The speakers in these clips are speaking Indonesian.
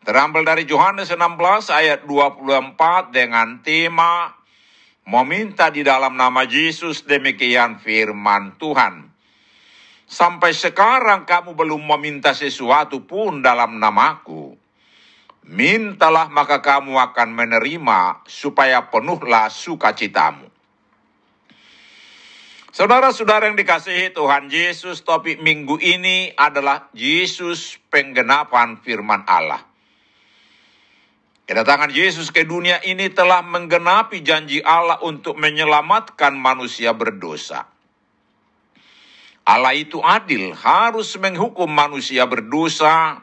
Terambil dari Yohanes 16 ayat 24 dengan tema meminta di dalam nama Yesus demikian firman Tuhan. Sampai sekarang kamu belum meminta sesuatu pun dalam namaku. Mintalah maka kamu akan menerima supaya penuhlah sukacitamu. Saudara-saudara yang dikasihi Tuhan Yesus, topik minggu ini adalah Yesus penggenapan firman Allah. Kedatangan Yesus ke dunia ini telah menggenapi janji Allah untuk menyelamatkan manusia berdosa. Allah itu adil, harus menghukum manusia berdosa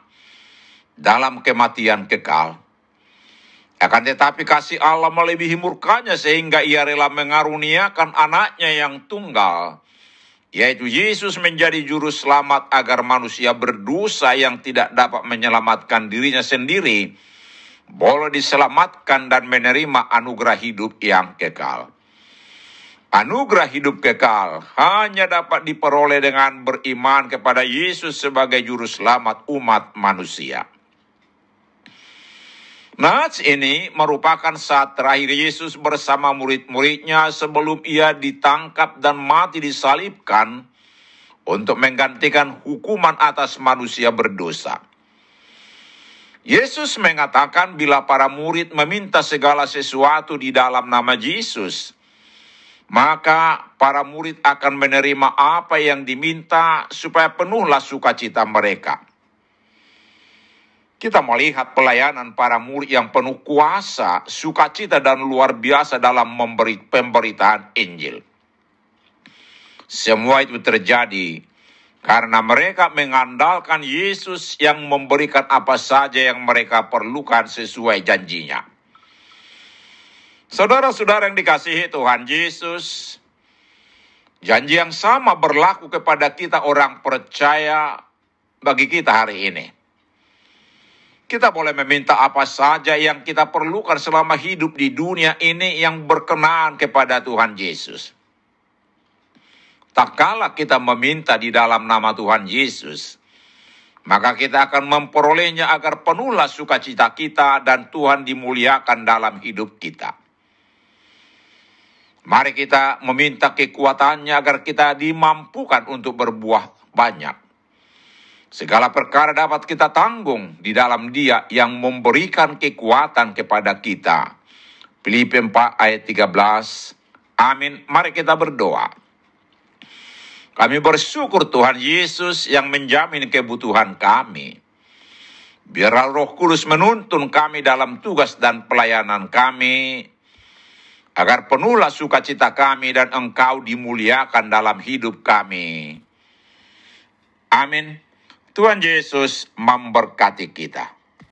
dalam kematian kekal. Akan tetapi kasih Allah melebihi murkanya sehingga ia rela mengaruniakan anaknya yang tunggal, yaitu Yesus menjadi juru selamat agar manusia berdosa yang tidak dapat menyelamatkan dirinya sendiri, boleh diselamatkan dan menerima anugerah hidup yang kekal. Anugerah hidup kekal hanya dapat diperoleh dengan beriman kepada Yesus sebagai juru selamat umat manusia. Nats ini merupakan saat terakhir Yesus bersama murid-muridnya sebelum ia ditangkap dan mati disalibkan untuk menggantikan hukuman atas manusia berdosa. Yesus mengatakan bila para murid meminta segala sesuatu di dalam nama Yesus, maka para murid akan menerima apa yang diminta supaya penuhlah sukacita mereka. Kita melihat pelayanan para murid yang penuh kuasa, sukacita dan luar biasa dalam memberi pemberitaan Injil. Semua itu terjadi karena mereka mengandalkan Yesus yang memberikan apa saja yang mereka perlukan sesuai janjinya. Saudara-saudara yang dikasihi Tuhan Yesus, janji yang sama berlaku kepada kita orang percaya bagi kita hari ini. Kita boleh meminta apa saja yang kita perlukan selama hidup di dunia ini yang berkenaan kepada Tuhan Yesus. Tak kala kita meminta di dalam nama Tuhan Yesus, maka kita akan memperolehnya agar penuhlah sukacita kita dan Tuhan dimuliakan dalam hidup kita. Mari kita meminta kekuatannya agar kita dimampukan untuk berbuah banyak. Segala perkara dapat kita tanggung di dalam dia yang memberikan kekuatan kepada kita. Filipi 4 ayat 13. Amin. Mari kita berdoa. Kami bersyukur Tuhan Yesus yang menjamin kebutuhan kami. Biarlah roh kudus menuntun kami dalam tugas dan pelayanan kami, agar penuhlah sukacita kami dan engkau dimuliakan dalam hidup kami. Amin. Tuhan Yesus memberkati kita.